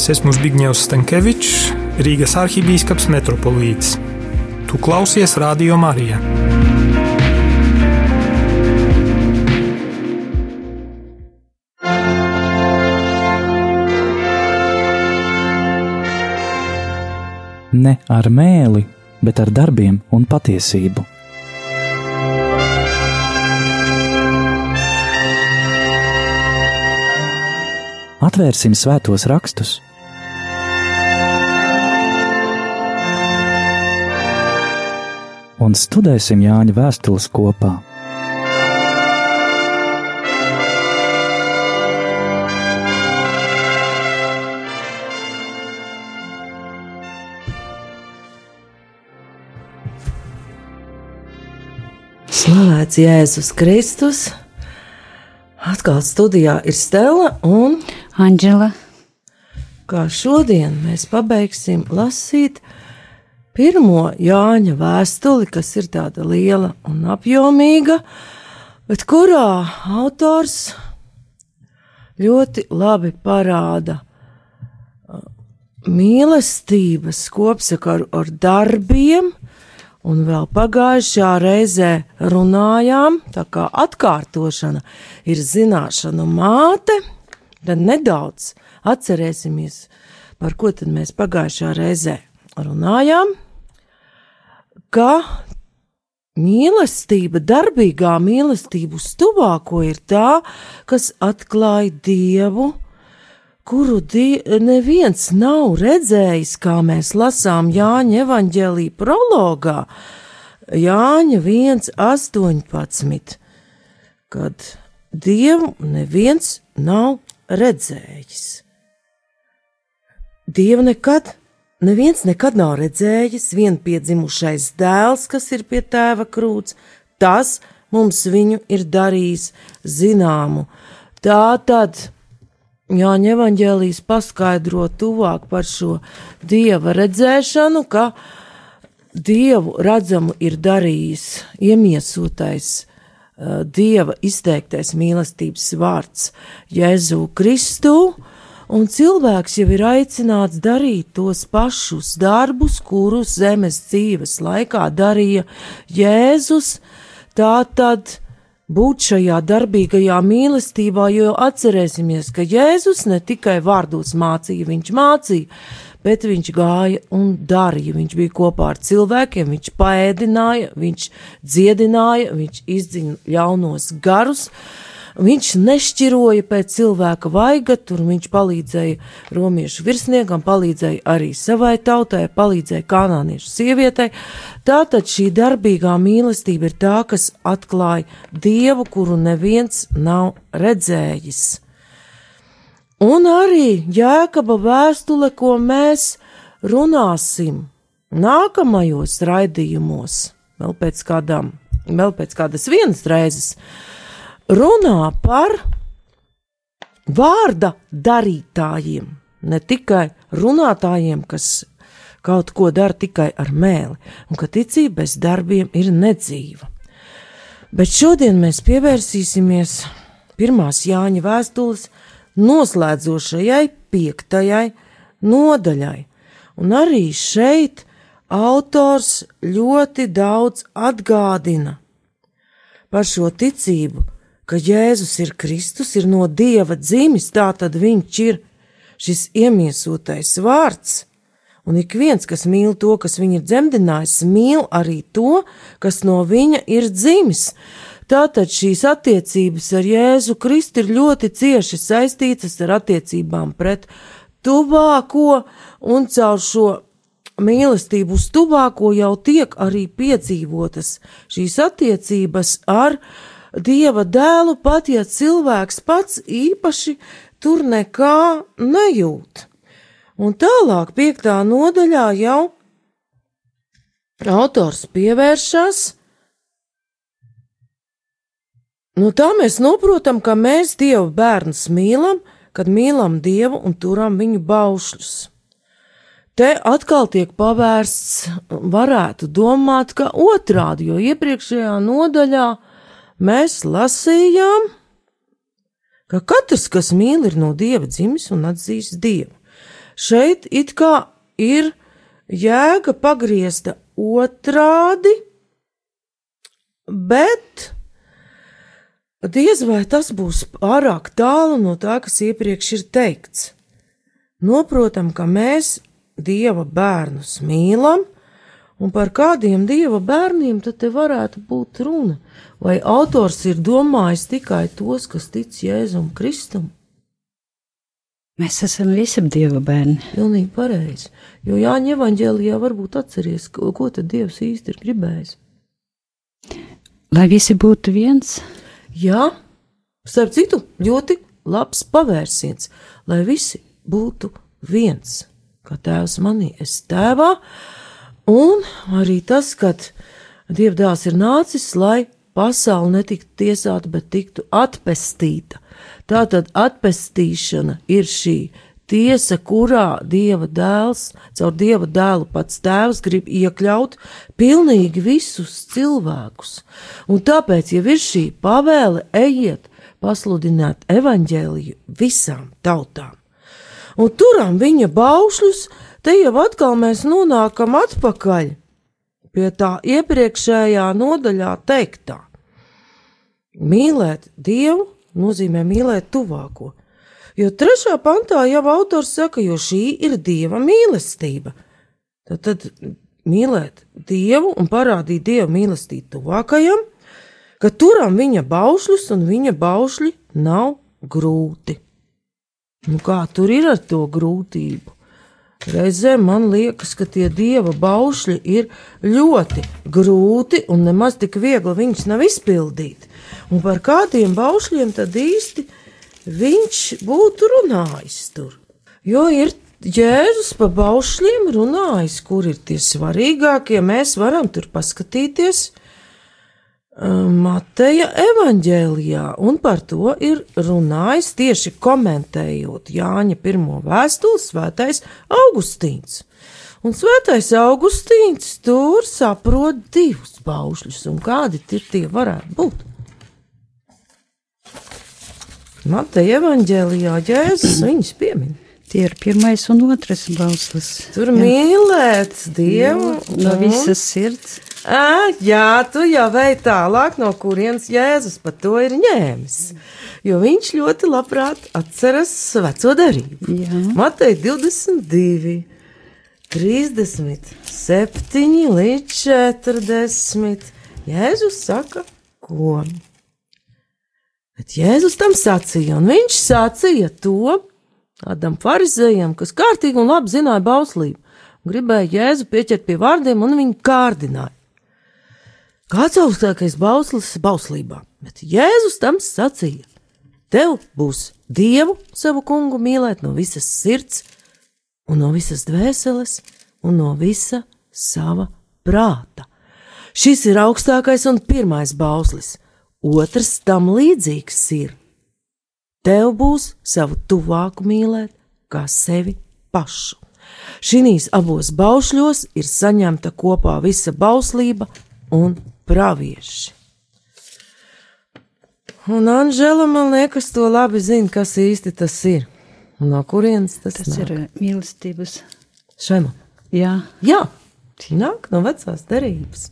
Es esmu Zbigņevs Stankevičs, Rīgas arhibīskaps metropolīts. Tu klausies Radio Marija. Ne ar mēli, bet ar darbiem un patiesību. Atvērsim svētos rakstus un studēsim Jāņa vēstules kopā. Slavēts Jēzus Kristus! Atkal studijā ir Stela un Anģela. kā šodien mēs pabeigsim lasīt pirmo Jāņa vēstuli, kas ir tāda liela un apjomīga, bet kurā autors ļoti labi parāda uh, mīlestības kopsakaru ar darbiem, un vēl pagājušajā reizē runājām, tā kā atkārtošana ir zināšanu māte, tad nedaudz atcerēsimies, par ko tad mēs pagājušajā reizē runājām, ka mīlestība, darbīgā mīlestība uz tuvāko ir tā, kas atklāja Dievu, kuru die, neviens nav redzējis, kā mēs lasām Jāņa evaņģēlī prologā, Jāņa 1.18, kad Dievu neviens nav redzējis. Dievu nekad, neviens nekad nav redzējis, vien piedzimušais dēls, kas ir pie tēva krūts, tas mums viņu ir darījis zināmu. Tā tad Jāņa evanģēlijas paskaidro tuvāk par šo dieva redzēšanu, ka dievu redzamu ir darījis iemiesotais uh, dieva izteiktais mīlestības vārds Jēzu Kristu, un cilvēks jau ir aicināts darīt tos pašus darbus, kurus zemes dzīves laikā darīja Jēzus. Tā tad būt šajā darbīgajā mīlestībā, jo atcerēsimies, ka Jēzus ne tikai vārdos mācīja, viņš mācīja, bet viņš gāja un darīja. Viņš bija kopā ar cilvēkiem, viņš paēdināja, viņš dziedināja, viņš izdziņa ļaunos garus. Viņš nešķiroja pēc cilvēka vaiga, tur viņš palīdzēja romiešu virsniekam, palīdzēja arī savai tautai, palīdzēja kanāniešu sievietei. Tātad šī darbīgā mīlestība ir tā, kas atklāja dievu, kuru neviens nav redzējis. Un arī jēkaba vēstule, ko mēs runāsim nākamajos raidījumos, vēl pēc kādām, vēl pēc kādas vienas reizes runā par vārda darītājiem, ne tikai runātājiem, kas kaut ko dara tikai ar mēli, un ka ticība bez darbiem ir nedzīva. Bet šodien mēs pievērsīsimies pirmās Jāņa vēstules noslēdzošajai piektajai nodaļai, un arī šeit autors ļoti daudz atgādina par šo ticību, ka Jēzus ir Kristus, ir no Dieva dzimis, tā tad viņš ir šis iemiesotais vārds. Un ik viens, kas mīl to, kas viņu ir dzemdinājis, mīl arī to, kas no viņa ir dzimis. Tātad šīs attiecības ar Jēzu Kristu ir ļoti cieši saistītas ar attiecībām pret tuvāko, un caur šo mīlestību uz tuvāko jau tiek arī piedzīvotas šīs attiecības ar Dieva dēlu, pat ja cilvēks pats īpaši tur nekā nejūt. Un tālāk, piektā nodaļā jau autors pievēršas. Nu, tā mēs saprotam, ka mēs Dievu bērnus mīlam, kad mīlam Dievu un turam viņu baušļus. Te atkal tiek pavērsts, varētu domāt, ka otrādi, jo iepriekšējā nodaļā mēs lasījām, ka katrs, kas mīl, ir no dieva dzimis un atzīst dievu. šeit it kā ir jēga pagriezta otrādi, bet diez vai tas būs pārāk tālu no tā, kas iepriekš ir teikts. Noprotam, ka mēs dieva bērnus mīlam, un par kādiem dieva bērniem tad te varētu būt runa? Vai autors ir domājis tikai tos, kas tic Jēzum Kristum? Mēs esam visi dieva bērni. Pilnīgi pareizi. Jo Jāņa evanģēlijā varbūt atceries, ko, ko tad Dievs īsti ir gribējis. Lai visi būtu viens, Jā, starp citu, ļoti labs pavērsiens, lai visi būtu viens, kā tēvs manī, es tēvā, un arī tas, ka Dievdāls ir nācis, lai pasaule netiktu tiesāta, bet tiktu atpestīta. Tātad atpestīšana ir šī tiesa, kurā Dieva dēls, caur Dieva dēlu pats tēvs grib iekļaut pilnīgi visus cilvēkus. Un tāpēc, ja ir šī pavēle, ejiet, pasludināt evaņģēliju visām tautām. Un turam viņa baušļus, te jau atkal mēs nonākam atpakaļ pie tā iepriekšējā nodaļā teiktā. Mīlēt Dievu nozīmē mīlēt tuvāko. Jo trešā pantā jau autors saka, jo šī ir dieva mīlestība. Tad, tad mīlēt dievu un parādīt dievu mīlestību tuvākajam, ka turam viņa baušļus un viņa baušļi nav grūti. Nu, kā tur ir ar to grūtību? Reizēm man liekas, ka tie dieva baušļi ir ļoti grūti un nemaz tik viegli viņus nav izpildīt. Un par kādiem baušļiem tad īsti viņš būtu runājis tur? Jo ir Jēzus pa baušļiem runājis, kur ir tie svarīgākie, mēs varam tur paskatīties. Mateja evanģēlijā, un par to ir runājis tieši komentējot Jāņa pirmo vēstuli svētais Augustīns. Un svētais Augustīns tur saprot divus baušļus, un kādi tie varētu būt. Mateja evanģēlijā Jēzus viņus piemin. Tie ir pirmais un otrais bauslis. Tur mīlēt Dievu no visas sirds. Ā, jā, tu jau vei tālāk, no kurienes Jēzus par to ir ņēmis. Jo viņš ļoti labprāt atceras veco darību. Matei 22, 37 līdz 40. Jēzus saka, ko? Bet Jēzus tam sacīja, un viņš sacīja to tādam farizējam, kas kārtīgi un labi zināja bauslību, gribēja Jēzu pieķert pie vārdiem un viņu kārdināja. Kāds augstākais bauslis bauslībā, bet Jēzus tam sacīja: Tev būs Dievu savu kungu mīlēt no visas sirds, un no visas dvēseles, un no visa sava prāta. Šis ir augstākais un pirmais bauslis, otrs tam līdzīgs ir Tev būs savu tuvāku mīlēt, kā sevi pašu. Šīs abos baušļos ir saņemta kopā visa bauslība un pravieši. Un Anžela man liekas, to labi zina, kas īsti tas ir. Un no kurienes tas, Tas nāk? ir eh, mīlestības. Šema. Jā, Jā, nāk no vecās derības.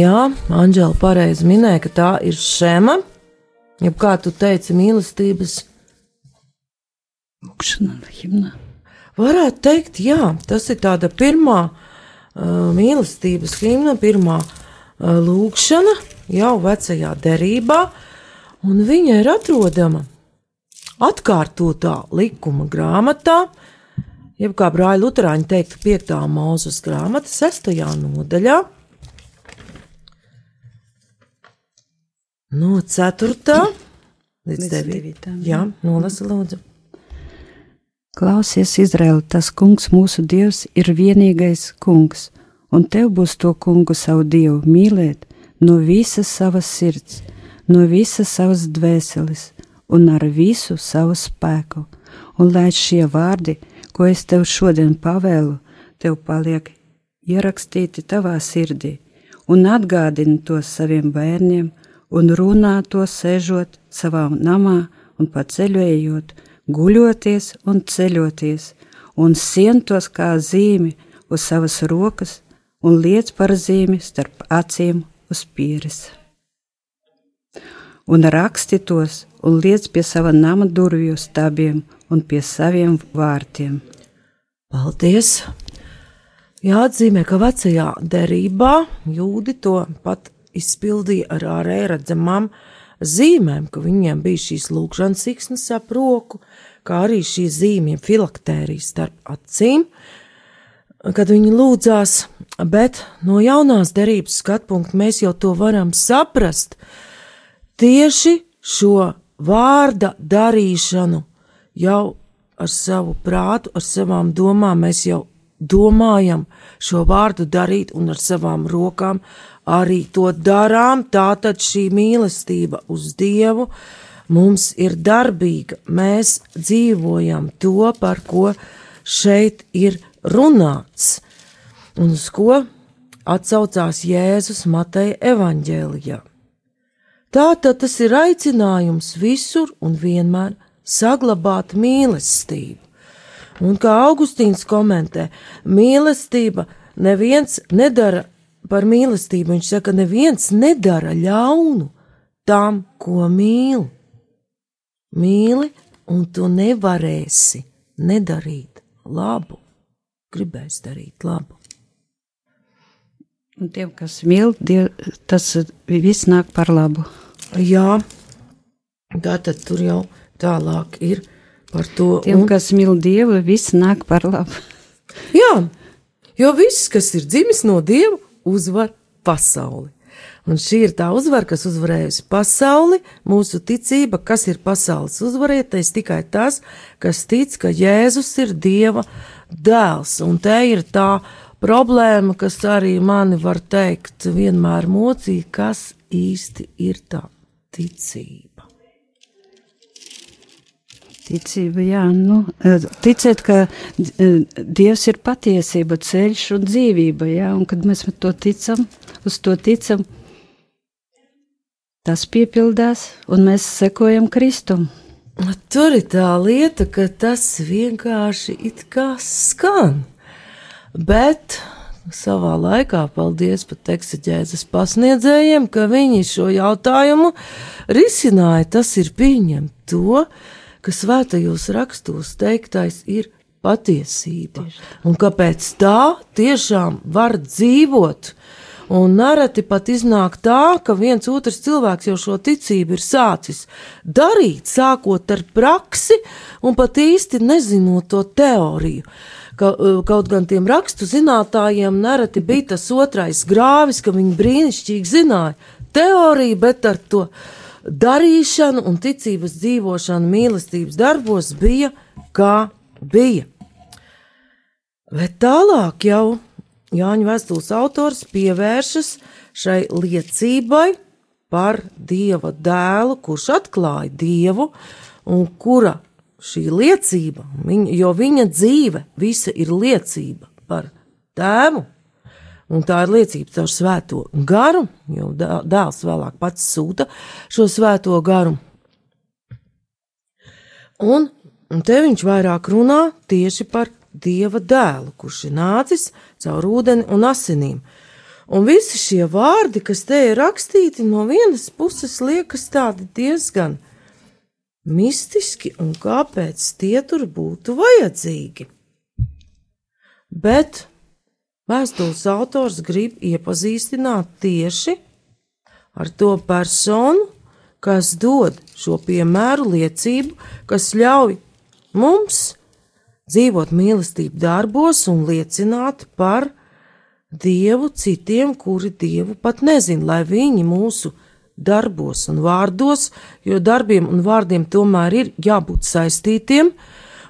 Jā, Anģela pareizi minēja, ka tā ir šema, jeb kā tu teici, mīlestības. lūkšana, himna. Varētu teikt, jā, tas ir tāda pirmā uh, mīlestības himna, pirmā uh, lūkšana jau vecajā derībā, un viņa ir atrodama atkārtotā likuma grāmatā, jeb kā brāļa Lutāņa teikt, 5. mūzes grāmata, 6. nodaļā. No 4. līdz Līdz 9. devītām, Jā, nolasa lūdzu. Klausies, Izraēl, tas kungs, mūsu dievs, ir vienīgais kungs, un tev būs to kungu savu dievu mīlēt no visas savas sirds, no visas savas dvēseles un ar visu savu spēku. Un lai šie vārdi, ko es tev šodien pavēlu, tev paliek ierakstīti tavā sirdī, un atgādini tos saviem bērniem, un runā to sēžot savā namā un pa ceļu ejot, guļoties un ceļoties, un sientos kā zīmi uz savas rokas, un liec par zīmi starp acīm uz pieres. Un raksti tos, un liec pie sava nama durvju stabiem un pie saviem vārtiem. Paldies! Jāatzīmē, ka vecajā derībā jūdi to pat izpildīja ar ārēji redzamām zīmēm, ka viņiem bija šīs lūkšanas siksnas ap roku, kā arī šī zīmja filaktērija starp acīm, kad viņi lūdzās, bet no jaunās derības skatpunkta mēs jau to varam saprast. Tieši šo vārda darīšanu jau ar savu prātu, ar savām domām mēs jau domājam šo vārdu darīt un ar savām rokām arī to darām. Tātad šī mīlestība uz Dievu mums ir darbīga. Mēs dzīvojam to, par ko šeit ir runāts un uz ko atsaucās Jēzus Mateja evaņģēlijā. Tātad tas ir aicinājums visur un vienmēr saglabāt mīlestību. Un kā Augustīns komentē, mīlestība neviens nedara par mīlestību. Viņš saka, neviens nedara ļaunu tam, ko mīl. Mīli, un tu nevarēsi nedarīt labu. Gribēs darīt labu. Un tiem, kas mīl, diev, tas viss nāk par labu. Jā, tā tad tur jau tālāk ir par to. Tiem, un- kas mīl Dievu, viss nāk par labu. Jā, jo viss, kas ir dzimis no Dieva, uzvar pasauli. Un šī ir tā uzvara, kas uzvarējusi pasauli, mūsu ticība, kas ir pasaules uzvarētais, tikai tas, kas tic, ka Jēzus ir Dieva dēls. Un te ir tā problēma, kas arī mani var teikt, vienmēr mocīja, kas īsti ir tā ticība. Ticība, jā, nu, eh, ticēt, ka eh, Dievs ir patiesība, ceļš un dzīvība, jā, un kad mēs to ticam, uz to ticam, tas piepildās, un mēs sekojam Kristum. Tur ir tā lieta, ka tas vienkārši it kā skan. Bet savā laikā, paldies pat eksaģēzes pasniedzējiem, ka viņi šo jautājumu risināja. Tas ir pieņemt to, ka svētajos rakstos teiktais ir patiesība. Un kāpēc tā tiešām var dzīvot? Un nereti pat iznāk tā, ka viens otrs cilvēks jau šo ticību ir sācis darīt, sākot ar praksi, un pat īsti nezinot to teoriju. Ka, uh, kaut gan tiem rakstu zinātājiem nereti bija tas otrais grāvis, ka viņi brīnišķīgi zināja teoriju, bet ar to darīšanu un ticības dzīvošanu mīlestības darbos bija kā bija. Bet tālāk jau Jāņa vēstules autors pievēršas šai liecībai par Dieva dēlu, kurš atklāja Dievu un kura šī liecība, viņa, jo viņa dzīve visa ir liecība par tēvu. Un tā ir liecība caur svēto garu, jo dēls vēlāk pats sūta šo svēto garu. Un, un te viņš vairāk runā tieši par dieva dēlu, kurš ir nācis caur ūdeni un asinīm. Un visi šie vārdi, kas te ir rakstīti, no vienas puses liekas tādi diezgan mistiski, un kāpēc tie tur būtu vajadzīgi. Bet vēstules autors grib iepazīstināt tieši ar to personu, kas dod šo piemēru liecību, kas ļauj mums dzīvot mīlestību darbos un liecināt par Dievu citiem, kuri Dievu pat nezin, lai viņi mūsu darbos un vārdos, jo darbiem un vārdiem tomēr ir jābūt saistītiem,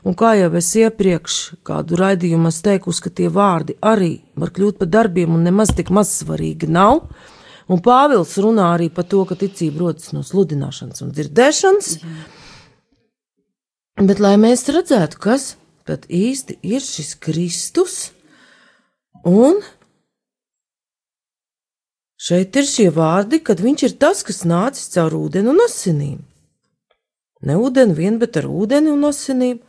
un kā jau es iepriekš kādu raidījumu esmu teikusi, ka tie vārdi arī var kļūt par darbiem un nemaz tik mazsvarīgi nav. Un Pāvils runā arī par to, ka ticība rodas no sludināšanas un dzirdēšanas. Jā. Bet lai mēs redzētu, kas tad īsti ir šis Kristus, un Šeit ir šie vārdi, kad viņš ir tas, kas nācis caur ūdeni un asinīm. Ne ūdeni vien, bet ar ūdeni un asinīm,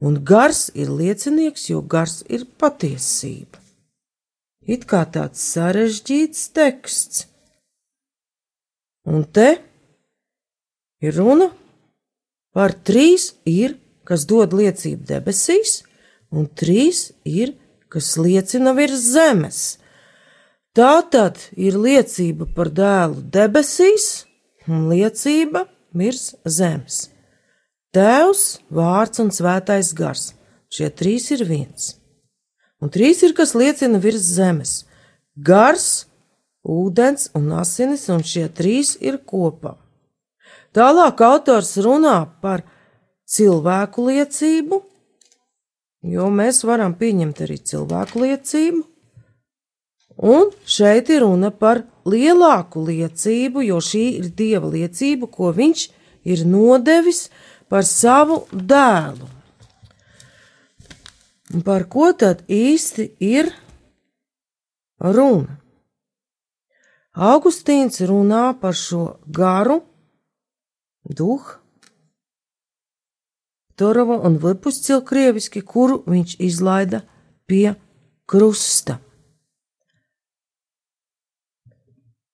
un gars ir liecinieks, jo gars ir patiesība. It kā tāds sarežģīts teksts. Un te ir runa par trīs ir, kas dod liecību debesīs, un trīs ir, kas liecina virs zemes Tā tad ir liecība par dēlu debesīs un liecība mirs zemes. Tēvs, vārds un svētais gars. Šie trīs ir viens. Un trīs ir, kas liecina virs zemes. Gars, ūdens un asinis, un šie trīs ir kopā. Tālāk autors runā par cilvēku liecību, jo mēs varam pieņemt arī cilvēku liecību, Un šeit ir runa par lielāku liecību, jo šī ir dieva liecība, ko viņš ir nodevis par savu dēlu. Un par ko tad īsti ir runa? Augustīns runā par šo garu, duhu, Torova un Vipuscil krieviski, kuru viņš izlaida pie krusta.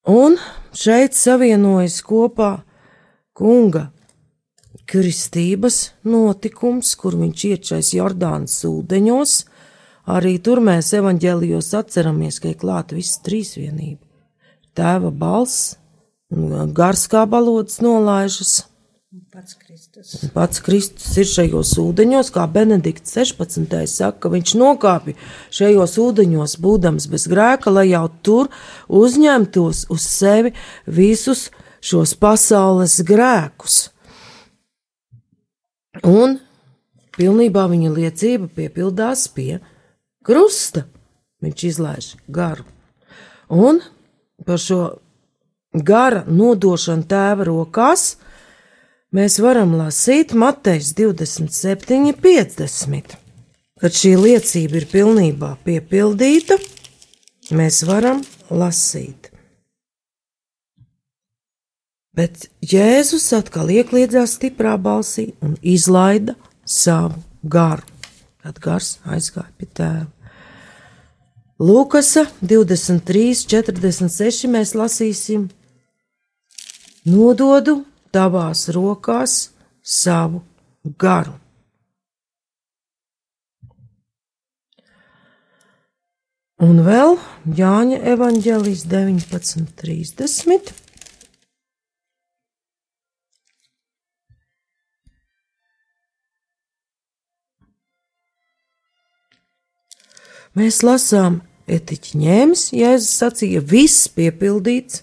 Un šeit savienojas kopā kunga kristības notikums, kur viņš iečais Jordānas ūdeņos. Arī tur mēs evaņģēlijos atceramies, ka ir klāta viss trīsvienība. Tēva balss, gars kā balodas nolaižas, Pats Kristus. Pats Kristus ir šajos ūdeņos, kā Benedikts 16. saka, ka viņš nokāpja šajos ūdeņos, būdams bez grēka, lai jau tur uzņemtos uz sevi visus šos pasaules grēkus. Un pilnībā viņa liecība piepildās pie krusta. Viņš izlaiž garu. Un par šo gara nodošanu tēva rokās mēs varam lasīt Matejs 27, 50. Kad šī liecība ir pilnībā piepildīta, mēs varam lasīt. Bet Jēzus atkal iekļiedzās stiprā balsī un izlaida savu garu, kad gars aizgāja pie tēva. Lūkasa 23, 46 mēs lasīsim: Nododu tavās rokās savu garu. Un vēl Jāņa evanģēlijas 19.30. Mēs lasām, etiķi ņēmis, Jēzus sacīja, viss piepildīts,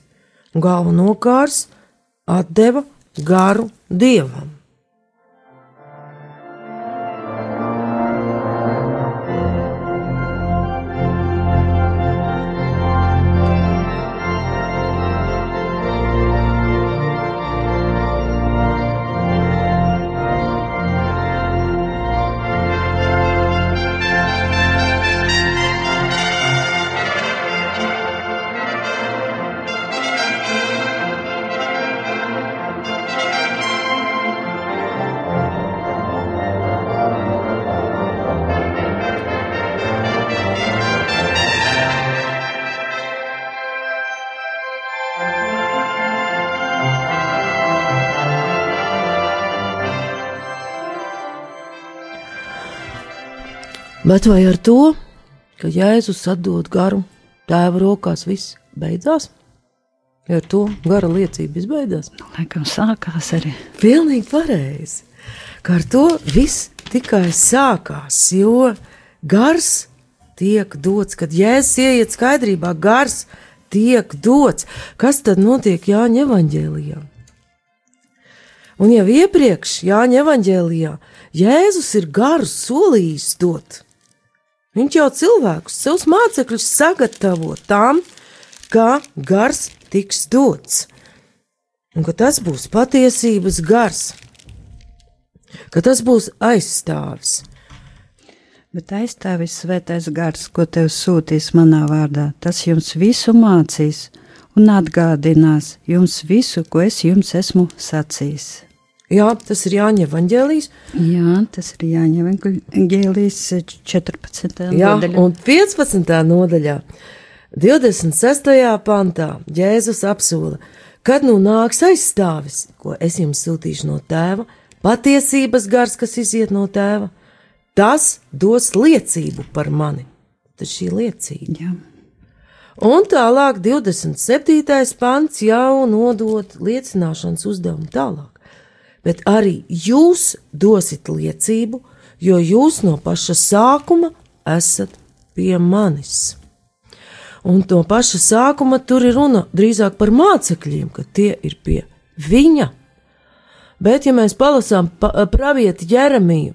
galvenokārs atdeva garu dievam. Bet vai ar to, ka Jēzus atdod garu tēva rokās, viss beidzās? Ar to gara liecība izbeidzās? Laikam sākās arī. Pilnīgi pareizi. Ka ar to viss tikai sākās, jo gars tiek dots, kad jēzus ieiet skaidrībā, gars tiek dots. Kas tad notiek Jāņa evaņģēlijā? Un jau iepriekš Jāņa evaņģēlijā Jēzus ir garu solījis dot. Viņš jau cilvēkus, savus mācekļus sagatavo tam, ka gars tiks dots, un ka tas būs patiesības gars, ka tas būs aizstāvis. Bet aizstāvis svētais gars, ko tev sūtīs manā vārdā, tas jums visu mācīs un atgādinās jums visu, ko es jums esmu sacījis. Jā, tas ir Jāņa Evangelijas. Jā, tas ir Jāņa Evangelijas 14. Jā, nodaļa. un 15. nodaļā, 26. pantā, Jēzus apsola, kad nu nāks aizstāvis, ko es jums sūtīšu no tēva, patiesības gars, kas iziet no tēva, tas dos liecību par mani. Tas šī liecība. Jā. Un tālāk, 27. pants jau nodot liecināšanas uzdevumu tālāk. Bet arī jūs dosit liecību, jo jūs no paša sākuma esat pie manis. Un no paša sākuma tur ir runa drīzāk par mācekļiem, ka tie ir pie viņa. Bet, ja mēs palasām pa, pravieti Jeremiju,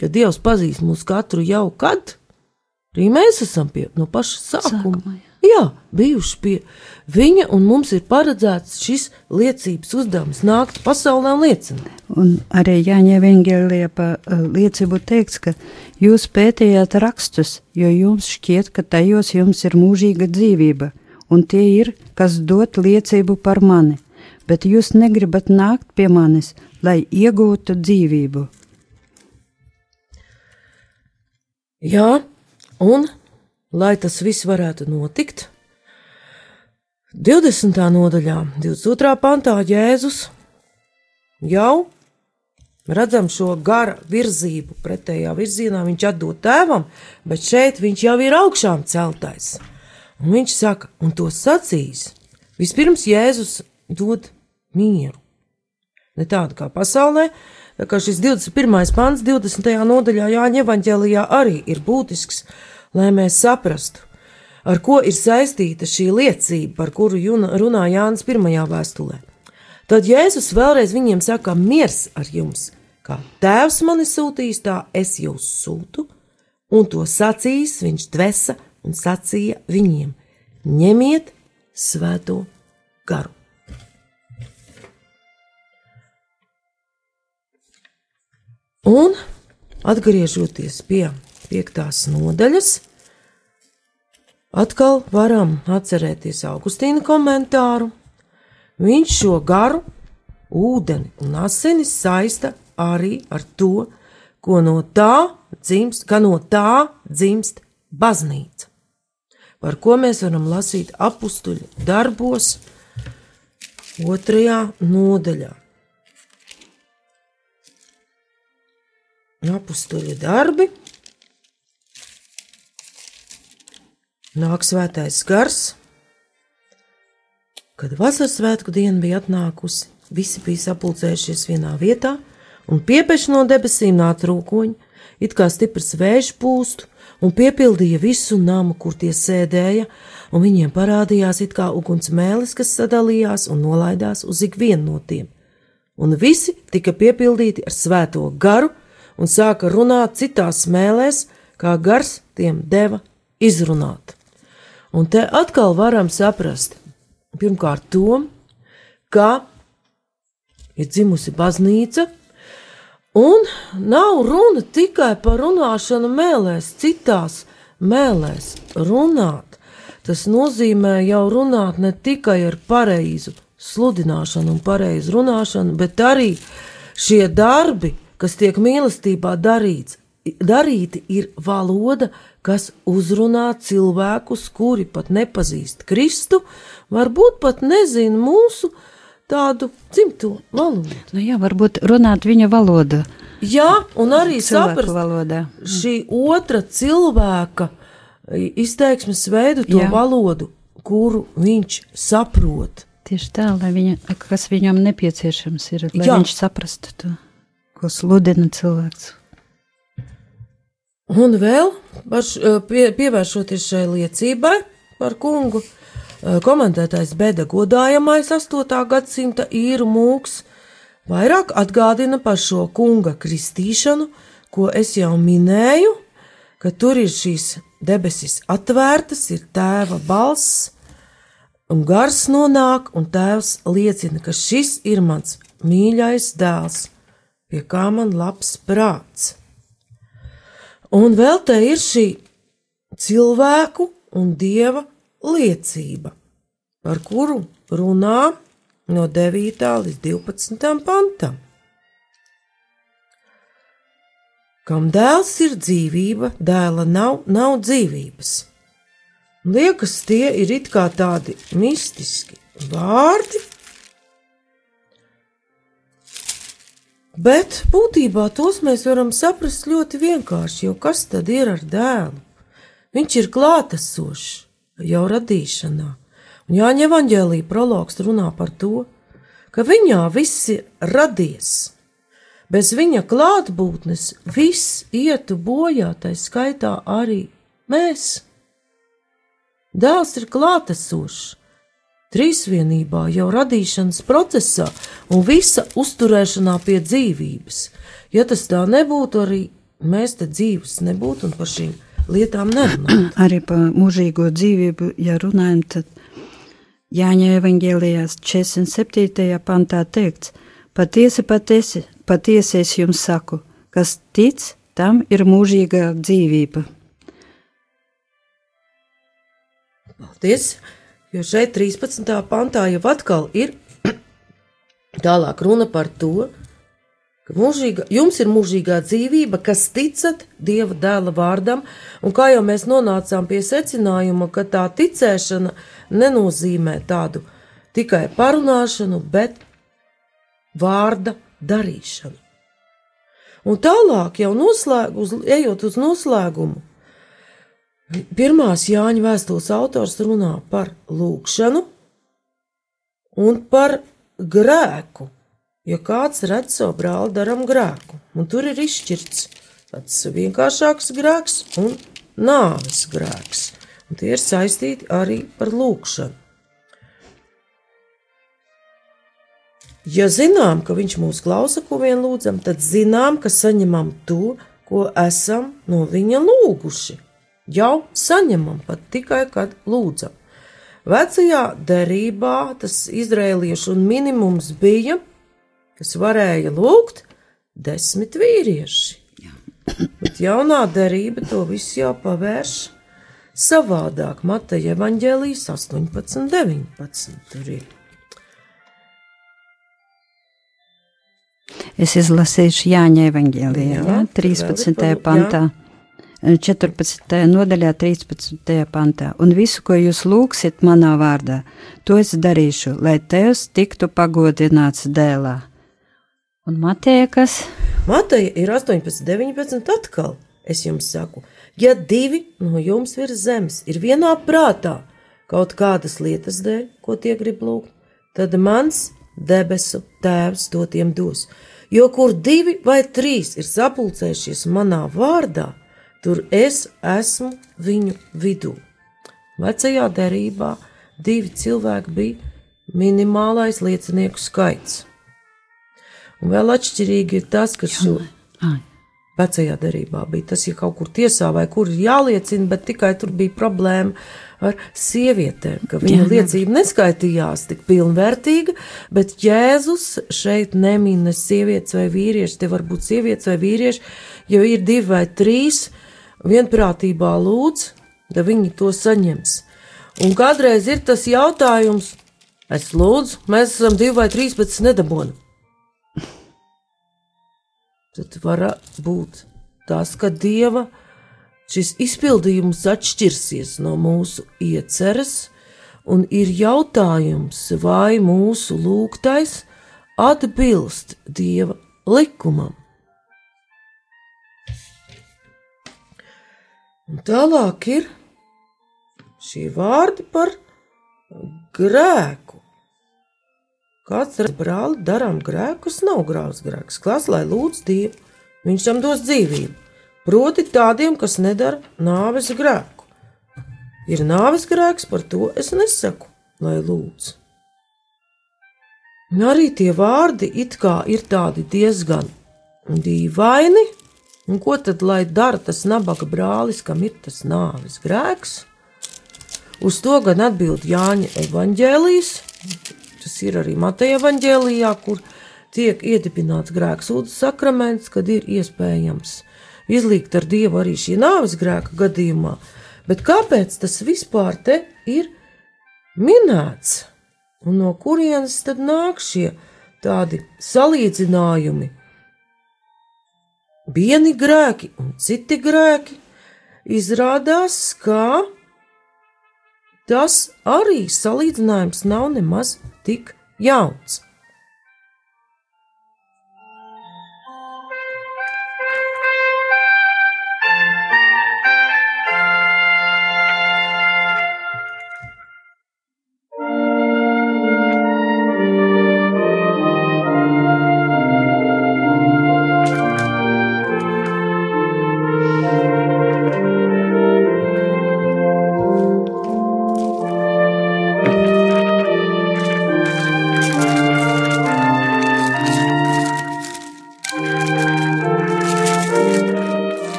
ka Dievs pazīst mūs katru jau kad, arī mēs esam pie no paša sākuma. Sākumā, jā. Jā, bijuši pie viņa, un mums ir paredzēts šis liecības uzdevums nākt pasaulē un liecināt. Un arī Jāņa Evangelijā pa uh, liecību teikts, ka jūs pētījāt rakstus, jo jums šķiet, ka tajos jums ir mūžīga dzīvība, un tie ir, kas dot liecību par mani, bet jūs negribat nākt pie manis, lai iegūtu dzīvību. Jā, un lai tas viss varētu notikt, 20. nodaļā, 22. pantā Jēzus jau redzam šo gara virzību pretējā virzienā. Viņš atdod tēvam, bet šeit viņš jau ir augšām celtais. Un viņš saka, un to sacīs. Vispirms Jēzus dod mieru. Ne tādu kā pasaulē, tā kā šis 21. pants, 20. nodaļā Jāņa Evanģēlijā arī ir būtisks, lai mēs saprastu, ar ko ir saistīta šī liecība, par kuru runā Jānis pirmajā vēstulē. Tad Jēzus vēlreiz viņiem saka, miers ar jums, kā tēvs mani sūtīs, tā es jūs sūtu, un to sacīs viņš dvesa un sacīja viņiem: ņemiet svēto garu. Un atgriežoties pie piektās nodaļas, atkal varam atcerēties Augustīna komentāru. Viņš šo garu, ūdeni un asinis saista arī ar to, ko no tā dzimst, ka no tā dzimst baznīca, par ko mēs varam lasīt apstuļu darbos, otrajā nodaļā. Apstuļu darbi. Nāk svētais gars. Kad vasaras svētku diena bija atnākusi, visi bija sapulcējušies vienā vietā, un piepeši no debesīm nāca rūkoņi, it kā stiprs vējš pūstu, un piepildīja visu namu, kur tie sēdēja, un viņiem parādījās it kā uguns mēlis, kas sadalījās un nolaidās uz ikvienu no tiem. Un visi tika piepildīti ar svēto garu, un sāka runāt citās mēlēs, kā gars tiem deva izrunāt. Un te atkal varam saprast, pirmkārt, to, ka ir dzimusi baznīca, un nav runa tikai par runāšanu mēlēs, citās mēlēs runāt. Tas nozīmē jau runāt ne tikai ar pareizu sludināšanu un pareizu runāšanu, bet arī šie darbi, kas tiek mīlestībā darīts, darīti, ir valoda, kas uzrunā cilvēkus, kuri pat nepazīst Kristu, varbūt pat nezina mūsu tādu dzimto valodu. Nu jā, varbūt runāt viņa valodā. Jā, un arī saprast valodā. šī otra cilvēka izteiksmes veidu, to Jā. valodu, kuru viņš saprot. Tieši tā, lai viņa, kas viņam nepieciešams ir, lai. Jā. viņš saprastu to, ko sludina cilvēks. Un vēl par, š- pie, pievēršoties šai liecībai par kungu, eh, komentētais beda godājamais 8. gadsimta īru mūks vairāk atgādina par šo kunga kristīšanu, ko es jau minēju, ka tur ir šīs debesis atvērtas, ir tēva balss, un gars nonāk, un tēvs liecina, ka šis ir mans mīļais dēls, pie kā man labs prāts. Un vēl te ir šī cilvēku un dieva liecība, par kuru runā no 9. līdz 12. pantam. Kam dēls ir dzīvība, dēla nav, nav dzīvības. Liekas, tie ir it kā tādi mistiski vārdi, bet būtībā tos mēs varam saprast ļoti vienkārši, jo kas tad ir ar dēlu? Viņš ir klātesošs jau radīšanā, un Jāņa evanģēlīja prologs runā par to, ka viņā viss ir radies. Bez viņa klātbūtnes viss ietu bojā, tā skaitā arī mēs. Dēls ir klātesošs, trīsvienībā jau radīšanas procesā un visa uzturēšanā pie dzīvības. Ja tas tā nebūtu, arī mēs te dzīves nebūtu un par šīm lietām nerunājam. Arī par mūžīgo dzīvību, ja runājam, tad Jāņa evangelijās 47. pantā teikts: Patiesi, patiesi, patiesi es jums saku, kas tic, tam ir mūžīga dzīvība. Paldies! Jo šeit 13. pantā jau atkal ir tālāk runa par to, ka mūžīga, jums ir mūžīgā dzīvība, kas ticat Dieva dēla vārdam, un kā jau mēs nonācām pie secinājuma, ka tā ticēšana nenozīmē tādu tikai parunāšanu, bet vārda darīšanu. Un tālāk, jau noslēg, uz, ejot uz noslēgumu, pirmās Jāņa vēstules autors runā par lūgšanu un par grēku. Ja kāds redz savu brāli, darām grēku, un tur ir izšķirts tāds vienkāršāks grēks un nāves grēks. Un tie ir saistīti arī ar lūgšanu. Ja zinām, ka viņš mūs klausa, ko vien lūdzam, tad zinām, ka saņemam to, ko esam no viņa lūguši. Jau saņemam pat tikai, kad lūdzam. Vecajā derībā tas izrēliešu minimums bija, kas varēja lūgt desmit vīrieši. Bet jaunā derība to visu jau pavērš savādāk. Mateja evaņģēlijas 18, 19. Tur ir. Es izlasīšu Jāņa evangelijā, Jā, ja, tur vēl ir 13. par- pantā. 14. nodaļā, 13. pantā. Un visu, ko jūs lūgsiet manā vārdā, to es darīšu, lai tevs tiktu pagodināts dēlā. Un Mateja, kas Mateja ir 18, 19. atkal. Es jums saku, ja divi no jums virs zemes ir vienā prātā kaut kādas lietas dēļ, ko tie grib lūgt, tad mans debesu tēvs to tiem dos. Jo kur divi vai trīs ir sapulcējušies manā vārdā, tur es esmu viņu vidū. Vecajā derībā divi cilvēki bija minimālais liecinieku skaits. Un vēl atšķirīgi ir tas, ka šo vecajā derībā bija tas, ja kaut kur tiesā vai kur ir jāliecina, bet tikai tur bija problēma ar sievietēm, ka viņa Jā, liecība neskaitījās tik pilnvērtīga, bet Jēzus šeit nemin ne sievietes vai vīrieši, te var būt sievietes vai vīrieši, jo ir divi vai trīs vienprātībā lūdz, tad viņi to saņems. Un kādreiz ir tas jautājums, es lūdzu, mēs esam divi vai trīs, bet es nedabonu tad var būt tas, ka dieva šis izpildījums atšķirsies no mūsu ieceres, un ir jautājums, vai mūsu lūgtais atbilst dieva likumam. Un tālāk ir šie vārdi par grēku. Kāds ar brāli darām grēkus, nav grāvs grēks. Klās, lai lūdz Dievu, viņš tam dos dzīvību. Proti tādiem, kas nedara nāves grēku. Ir nāves grēks, par to es nesaku, lai lūdzu. Arī tie vārdi it kā ir tādi diezgan dīvaini, un ko tad lai dara tas nabaga brālis, kam ir tas nāves grēks? Uz to gan atbild Jāņa evaņģēlijas, tas ir arī Mateja evaņģēlijā, kur tiek iedibināts grēksūdzes sakraments, kad ir iespējams izlīgt ar Dievu arī šī nāves grēka gadījumā. Bet kāpēc tas vispār te ir minēts? Un no kurienes tad nāk šie tādi salīdzinājumi? Vieni grēki un citi grēki izrādās, ka tas arī salīdzinājums nav nemaz tik jauns.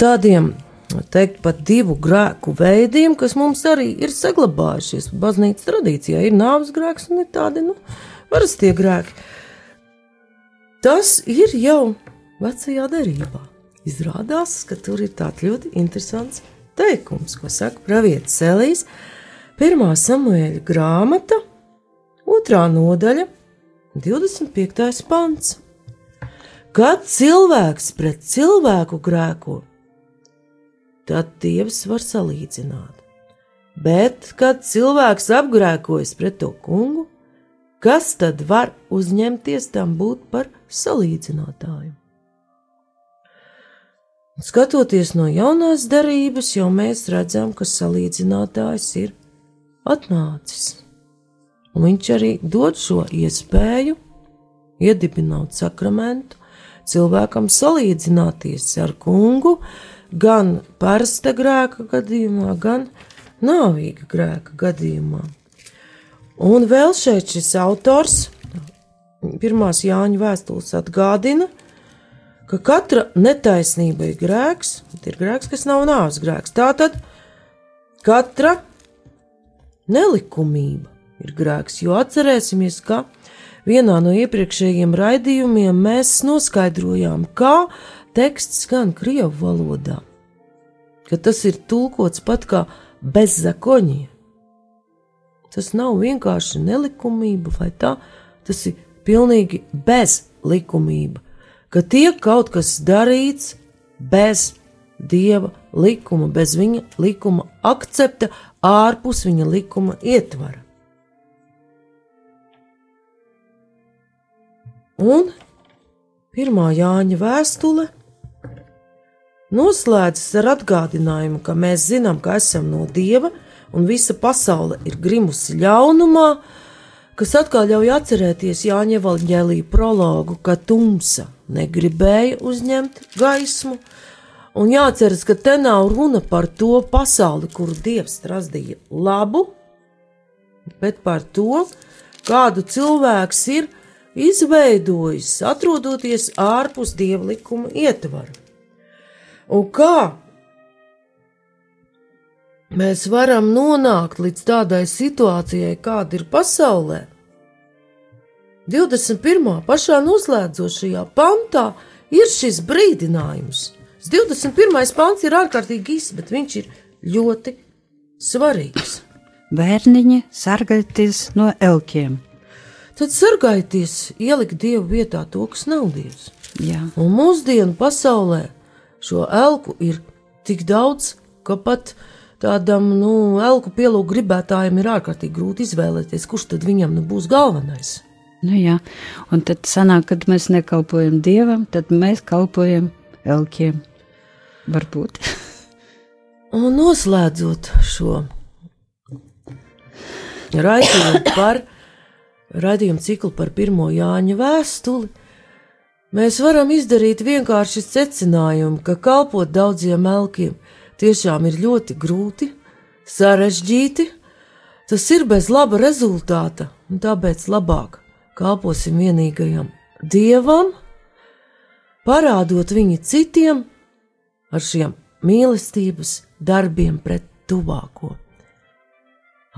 Tādiem, teikt, pat divu grēku veidiem, kas mums arī ir saglabājušies. Baznīcas tradīcijā ir nāves grēks un ir tādi, nu, parastie grēki. Tas ir jau vecajā derībā. Izrādās, ka tur ir tāds ļoti interesants teikums, ko saka pravietis Elīs, 1. samuēļa grāmata, 2. nodaļa, 25. pants. Kad cilvēks pret cilvēku grēko, tad Dievs var salīdzināt. Bet, kad cilvēks apgrēkojas pret to kungu, kas tad var uzņemties tam būt par salīdzinātāju? Skatoties no jaunās darības, jau mēs redzam, ka salīdzinātājs ir atnācis. Un viņš arī dod šo iespēju iedibināt sakramentu, cilvēkam salīdzināties ar kungu, gan parasta grēka gadījumā, gan nāvīga grēka gadījumā. Un vēl šeit šis autors, pirmās Jāņa vēstules atgādina, ka katra netaisnība ir grēks, ir grēks, kas nav nāves grēks. Tātad katra nelikumība ir grēks, jo atcerēsimies, ka vienā no iepriekšējiem raidījumiem mēs noskaidrojām, kā teksts skan krievu valodā, ka tas ir tulkots pat kā bezzakoņie. Tas nav vienkārši nelikumība vai tā, tas ir pilnīgi bezlikumība, ka tiek kaut kas darīts bez dieva likuma, bez viņa likuma akcepta, ārpus viņa likuma ietvara. Un pirmā Jāņa vēstule noslēdzas ar atgādinājumu, ka mēs zinām, ka esam no dieva un visa pasaule ir grimusi ļaunumā, kas atkal ļauj atcerēties Jāņa Evanģēlīja prologu, ka tumsa negribēja uzņemt gaismu, un jāatceras, ka te nav runa par to pasauli, kuru Dievs radīja labu, bet par to, kādu cilvēks ir izveidojis, atrodoties ārpus Dieva likuma ietvara. Un kā mēs varam nonākt līdz tādai situācijai, kāda ir pasaulē? 21. pašā noslēdzošajā pantā ir šis brīdinājums. 21. pants ir ārkārtīgi īss, bet viņš ir ļoti svarīgs. Bērniņi sargājieties no elkiem. Tad sargājieties, ielikt dievu vietā to, kas nav dievs. Jā. Un mūsdienu pasaulē šo elku ir tik daudz, ka pat tādam nu, elku pielūgu gribētājam ir ārkārtīgi grūti izvēlēties, kurš tad viņam nu, būs galvenais. Nu, jā, un tad sanāk, kad mēs nekalpojam dievam, tad mēs kalpojam elkiem. Varbūt. un noslēdzot šo raidījumu par raidījumu ciklu par pirmo Jāņa vēstuli, Mēs varam izdarīt vienkārši secinājumu, ka kalpot daudziem elkiem tiešām ir ļoti grūti, sarežģīti. Tas ir bez laba rezultāta, un tāpēc labāk kalposim vienīgajam dievam, parādot viņu citiem ar šiem mīlestības darbiem pret tuvāko.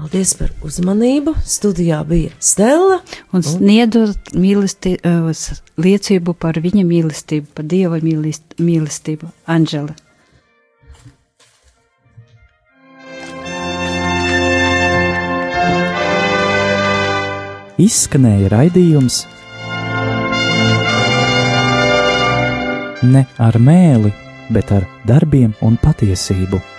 Paldies par uzmanību. Studijā bija Stela. Un sniedzot mīlestības liecību par viņa mīlestību, par dieva mīlestību, Anģela. Izskanēja raidījums Ne ar mēli, bet ar darbiem un patiesību.